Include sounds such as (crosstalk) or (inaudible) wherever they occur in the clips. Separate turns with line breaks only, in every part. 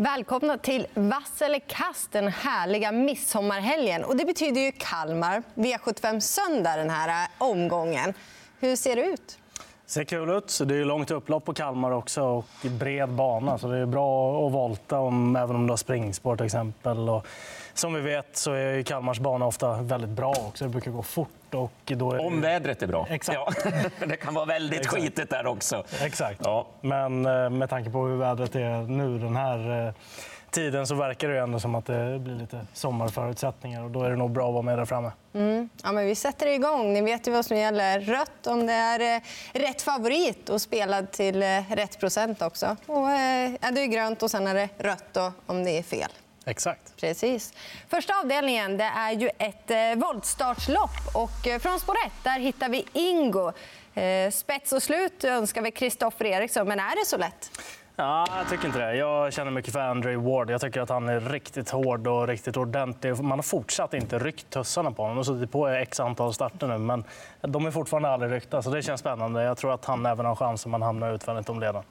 Välkomna till vass eller kast den härliga midsommarhelgen. Och det betyder ju Kalmar, V75 söndag den här eh, omgången. Hur ser det ut?
Ser kul ut. Det är långt upplopp på Kalmar också och bred bana. Så det är bra att volta om, även om du har springspår till exempel. Och som vi vet så är Kalmars bana ofta väldigt bra också. Det brukar gå fort. Och då är
Om vädret är bra.
Exakt.
Ja. (laughs) Det kan vara väldigt Exakt. skitigt där också.
Exakt. Ja. Men eh, med tanke på hur vädret är nu den här eh, tiden så verkar det ändå som att det blir lite sommarförutsättningar. Och då är det nog bra att vara med där framme.
Mm. Ja, men vi sätter igång. Ni vet ju vad som gäller. Rött om det är eh, rätt favorit och spelad till rätt procent också. Och, är det är grönt och sen är det rött om det är fel.
Exakt.
Precis. Första avdelningen det är ju ett eh, voltstartslopp. Och eh, från spår 1 där hittar vi Ingo. Eh, spets och slut önskar vi Kristoffer Eriksson, men är det så lätt?
Ja, jag tycker inte det. Jag känner mycket för Andre Ward. Jag tycker att han är riktigt hård och riktigt ordentlig. Man har fortsatt inte ryckt tussarna på honom. De har suttit på x antal starter nu, men de är fortfarande aldrig ryckta. Så det känns spännande. Jag tror att han även har chans om han hamnar utvändigt om ledaren.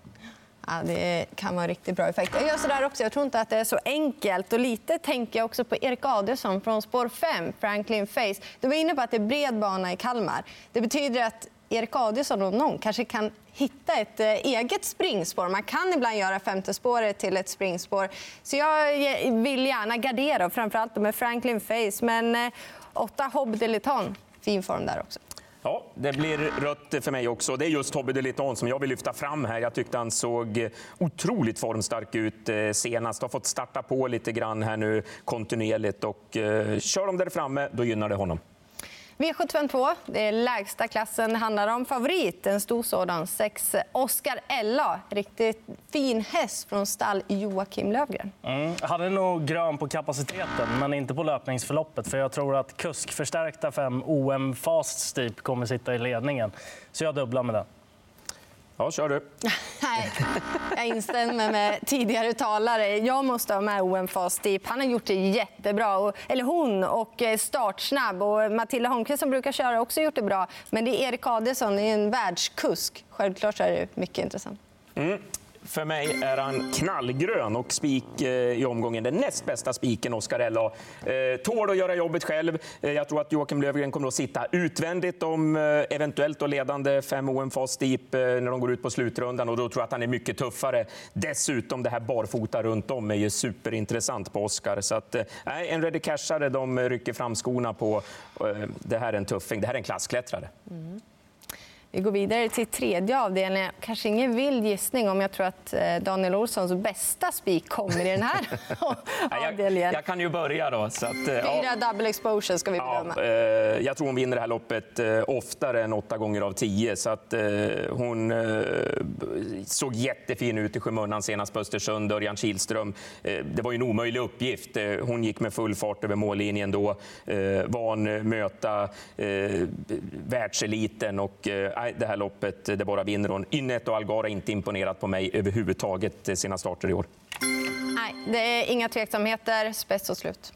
Ja, det kan vara en riktigt bra effekt. Jag gör så där också. Jag tror inte att det är så enkelt. Och lite tänker jag också på Erik Adielsson från spår 5, Franklin Face. Du var inne på att det är bred bana i Kalmar. Det betyder att Erik Adielsson om någon kanske kan hitta ett eh, eget springspår. Man kan ibland göra femte spåret till ett springspår. Så jag eh, vill gärna gardera, framförallt med Franklin Face. Men eh, åtta Hobb Deliton, fin form där också.
Ja, det blir rött för mig också. Det är just Tobbe Deliton som jag vill lyfta fram här. Jag tyckte han såg otroligt formstark ut senast. Har fått starta på lite grann här nu kontinuerligt och kör de där framme, då gynnar det honom.
V752, det är lägsta klassen det handlar om. Favorit, en stor sådan, sex Oscar Ella. Riktigt fin häst från stall Joakim Lövgren.
Mm. Hade nog grön på kapaciteten, men inte på löpningsförloppet. För Jag tror att kuskförstärkta fem OM Fast Steep kommer sitta i ledningen. Så jag dubblar med den.
Ja, kör du. (laughs)
Nej, jag instämmer med tidigare talare. Jag måste ha med OM Fast Deep. Han har gjort det jättebra. Eller hon. och eh, Startsnabb. Och Matilda Holmqvist som brukar köra har också gjort det bra. Men det är Erik Adelsson, en världskusk. Självklart är det mycket intressant.
Mm. För mig är han knallgrön och spik eh, i omgången. Den näst bästa spiken, Oskar eh, tål att göra jobbet själv. Eh, jag tror att Joakim Lövgren kommer att sitta utvändigt om eventuellt ledande fem OM Fast Deep när de går ut på slutrundan. Och då tror jag att han är mycket tuffare. Dessutom, det här barfota runt om är ju superintressant på Oskar. Så att, nej, en ready cashare, de rycker fram skorna på. Det här är en tuffing. Det här är en klassklättrare. Mm.
Vi går vidare till tredje avdelningen. Kanske ingen vild gissning om jag tror att eh, Daniel Olssons bästa spik kommer i den här (laughs) avdelningen.
Jag, jag, kan ju börja då. Så att,
eh, Fyra ja. double exposure ska vi bedöma. Ja,
eh, jag tror hon vinner det här loppet oftare än åtta gånger av tio. Så att, hon såg jättefin ut i skymundan senast på Östersund. Örjan Kihlström. Det var ju en omöjlig uppgift. Hon gick med full fart över mållinjen då. Van möta världseliten och nej, det här loppet, det bara vinner hon. Ynnet och Algar har inte imponerat på mig överhuvudtaget sina starter i år.
Nej, det är inga tveksamheter. Spets och slut.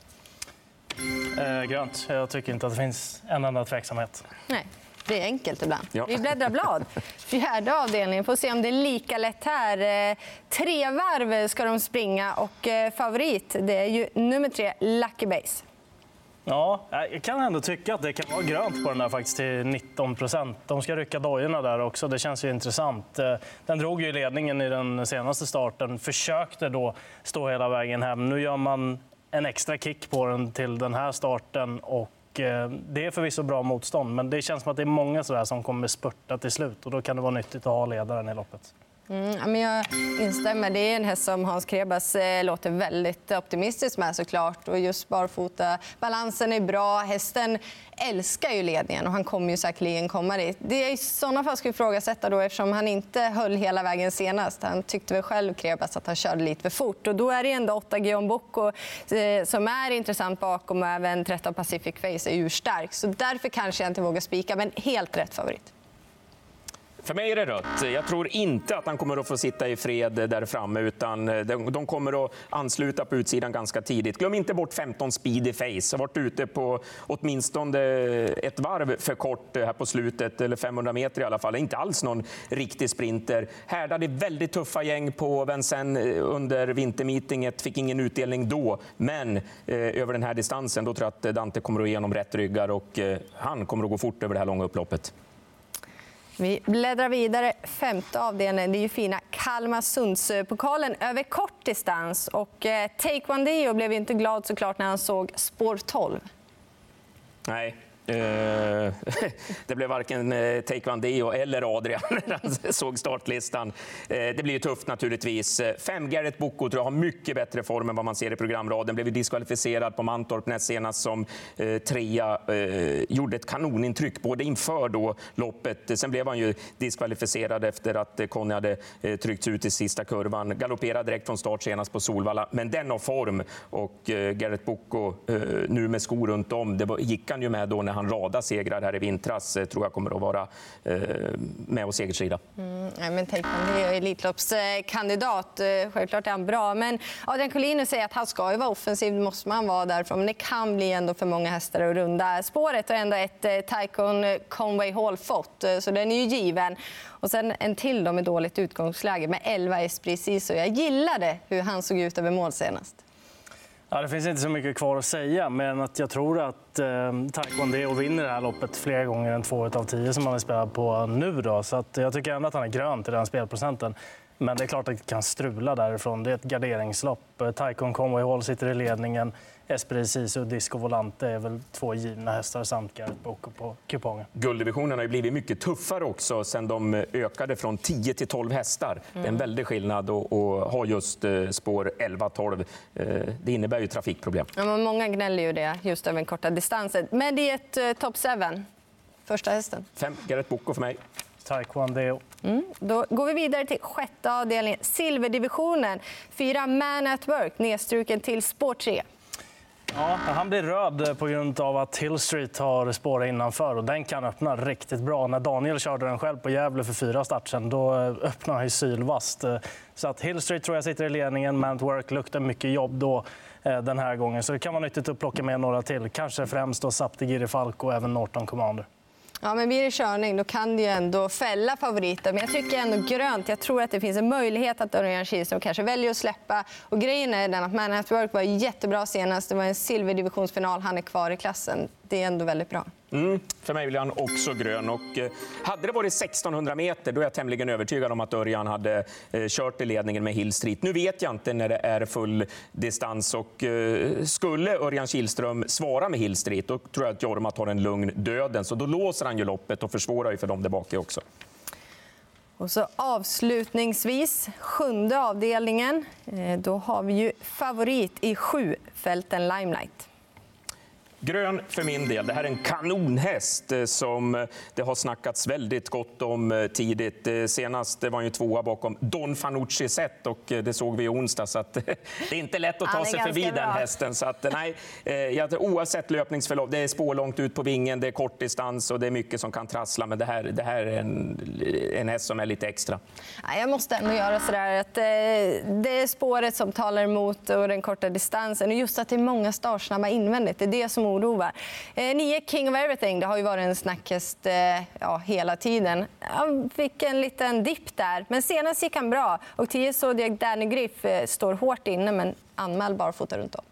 Eh, grönt. Jag tycker inte att det finns en enda tveksamhet.
Nej. Det är enkelt ibland. Ja. Vi bläddrar blad. (laughs) Fjärde avdelningen. Får se om det är lika lätt här. Eh, tre varv ska de springa och eh, favorit det är ju nummer tre, Lucky Base.
Ja, eh, jag kan ändå tycka att det kan vara grönt på den där faktiskt till 19 procent. De ska rycka dojorna där också. Det känns ju intressant. Eh, den drog ju ledningen i den senaste starten. Försökte då stå hela vägen hem. Nu gör man en extra kick på den till den här starten. Och eh, det är förvisso bra motstånd, men det känns som att det är många sådär som kommer spurta till slut. Och då kan det vara nyttigt att ha ledaren i loppet.
Mm, men jag instämmer. Det är en häst som Hans Krebas eh, låter väldigt optimistisk med. såklart. Och just barfota. Balansen är bra. Hästen älskar ju ledningen och han kommer ju säkerligen komma dit. Det är I såna fall ska vi ifrågasätta då, eftersom han inte höll hela vägen senast. Han tyckte väl själv, Krebas, att han körde lite för fort. Och då är det ändå 8 Guillaume Bocco eh, som är intressant bakom och även 13 Pacific Face är urstark. Så därför kanske jag inte vågar spika, men helt rätt favorit.
För mig är det rött. Jag tror inte att han kommer att få sitta i fred där framme, utan eh, de kommer att ansluta på utsidan ganska tidigt. Glöm inte bort 15 speedy face. Har varit ute på åtminstone ett varv för kort här på slutet, eller 500 meter i alla fall. Inte alls någon riktig sprinter. Härdade väldigt tuffa gäng på Vincennes eh, under vintermeetinget, fick ingen utdelning då. Men eh, över den här distansen, då tror jag att Dante kommer att ge honom rätt ryggar och eh, han kommer att gå fort över det här långa upploppet.
Vi bläddrar vidare. Femte avdelningen, det är ju fina Kalmarsundspokalen över kort distans. Och eh, Dio blev inte glad såklart när han såg spår 12.
Nej, Eh, (laughs) det blev varken eh, Taekwondo eller Adrian (laughs) när han såg startlistan. Eh, det blir ju tufft naturligtvis. Eh, fem Garrett Boko tror jag har mycket bättre form än vad man ser i programraden. Blev diskvalificerad på Mantorp näst senast som trea. Gjorde ett kanonintryck både inför då loppet. Sen blev han ju diskvalificerad efter att Conny hade tryckts ut i sista kurvan. Galopperade direkt från start senast på Solvalla. Men den har form och Garrett Boko nu med skor runt om. Det gick han ju med då när han radade segrar här i vintras eh, tror jag kommer att vara eh, med och segerstrida.
Mm, ja, men Taekwondo är Elitloppskandidat. Eh, självklart är han bra. Men Adrian Collino säger att han ska ju vara offensiv. måste man vara därifrån. Men det kan bli ändå för många hästar att runda spåret. Och ändå ett Taikon Conway Hall fått, så den är ju given. Och sen en till då med dåligt utgångsläge med 11 Esprit Ciso. Jag gillade hur han såg ut över mål senast.
Ja, det finns inte så mycket kvar att säga, men att jag tror att eh, Taekwondo vinner det här loppet fler gånger än två av tio som han vill spela på nu. Då. Så att jag tycker ändå att han är grön till den spelprocenten. Men det är klart att det kan strula därifrån. Det är ett garderingslopp. Taikon Conway Hall sitter i ledningen. Esprit Sisu och Disco Volante är väl två givna hästar samt Boko på kupongen.
Gulddivisionen har blivit mycket tuffare också sen de ökade från 10 till 12 hästar. Mm. Det är en mm. väldig skillnad att ha just eh, spår 11-12. Eh, det innebär ju trafikproblem.
Ja, många gnäller ju det just över en korta distanser. Men det är ett uh, top 7, första hästen.
Fem, Garrett Boko för mig.
Taekwondo.
Mm. Då går vi vidare till sjätte avdelningen, silverdivisionen. Fyra Man at Work, nedstruken till spår 3.
Ja, han blir röd på grund av att Hill Street har spårat innanför och den kan öppna riktigt bra. När Daniel körde den själv på Gävle för fyra start sen, då öppnade han sylvast. Så att Hill Street tror jag sitter i ledningen. Man Work luktar mycket jobb då eh, Eh, den här gången. Så det kan vara nyttigt att plocka med några till. Kanske främst då Saptigiri Falk och även Norton Commander.
Ja, men blir det körning då kan det ju ändå fälla favoriter. Men jag tycker ändå grönt. Jag tror att det finns en möjlighet att Örjan Kihlström kanske väljer att släppa. Och grejen är den att Man Network var jättebra senast. Det var en silverdivisionsfinal. Han är kvar i klassen. Det är ändå väldigt bra.
Mm, för mig vill han också grön. Och, eh, hade det varit 1600 meter då är jag tämligen övertygad om att Örjan hade eh, kört i ledningen med Hill Street. Nu vet jag inte när det är full distans. Och, eh, skulle Örjan Kihlström svara med Hill Street då tror jag att Jorma tar en lugn döden. Så då låser han ju loppet och försvårar ju för dem där bak också.
Och så avslutningsvis, sjunde avdelningen. Då har vi ju favorit i sju, Fälten Limelight.
Grön för min del. Det här är en kanonhäst eh, som eh, det har snackats väldigt gott om eh, tidigt. Senast var han ju tvåa bakom Don Fanucci Zet och det såg vi i onsdag. Så att, (laughs) det är inte lätt att ta sig förbi bra. den hästen. Så att, nej, oavsett löpningsförlopp, det är spårlångt ut på vingen, det är kort distans och det är mycket som kan trassla. Men det här, det här är en, en häst som är lite extra.
Jag måste ändå göra så där att det är spåret som talar emot och den korta distansen. Och just att det är många startsnabba invändigt, det är det som oroa. Eh, ni nio King of Everything, det har ju varit en snackhäst eh, ja, hela tiden. Han fick en liten dipp där, men senast gick han bra. Och 10 Zodiac Danny Griff eh, står hårt inne, men anmäl barfota runt om.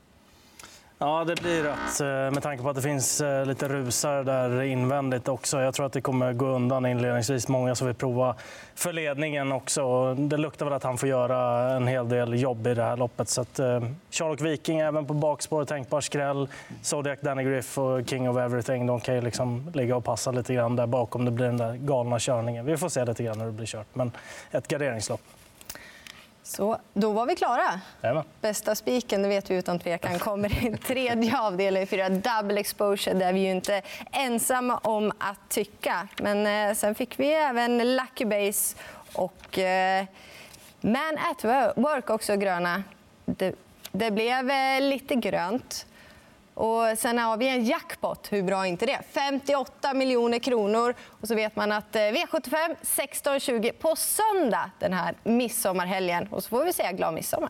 Ja, det blir rätt eh, med tanke på att det finns eh, lite rusar där invändigt också. Jag tror att det kommer gå undan inledningsvis. Många som vill prova för ledningen också. Det luktar väl att han får göra en hel del jobb i det här loppet. Så att, eh, Charlotte Viking även på bakspår, tänkbar skräll. Zodiac Danny Griff och King of Everything, de kan ju liksom ligga och passa lite grann där bakom. Det blir den där galna körningen. Vi får se lite grann hur det blir kört, men ett garderingslopp.
Så, då var vi klara.
Jajamän.
Bästa spiken, det vet vi utan tvekan, kommer i (laughs) tredje avdelningen, fyra double exposure. Där är vi ju inte ensamma om att tycka. Men eh, sen fick vi även Lucky Base och eh, Man at Work också gröna. Det, det blev eh, lite grönt. Och sen har vi en jackpot. Hur bra är inte det? 58 miljoner kronor. Och så vet man att eh, V75 16.20 på söndag den här midsommarhelgen. Och så får vi säga glad midsommar.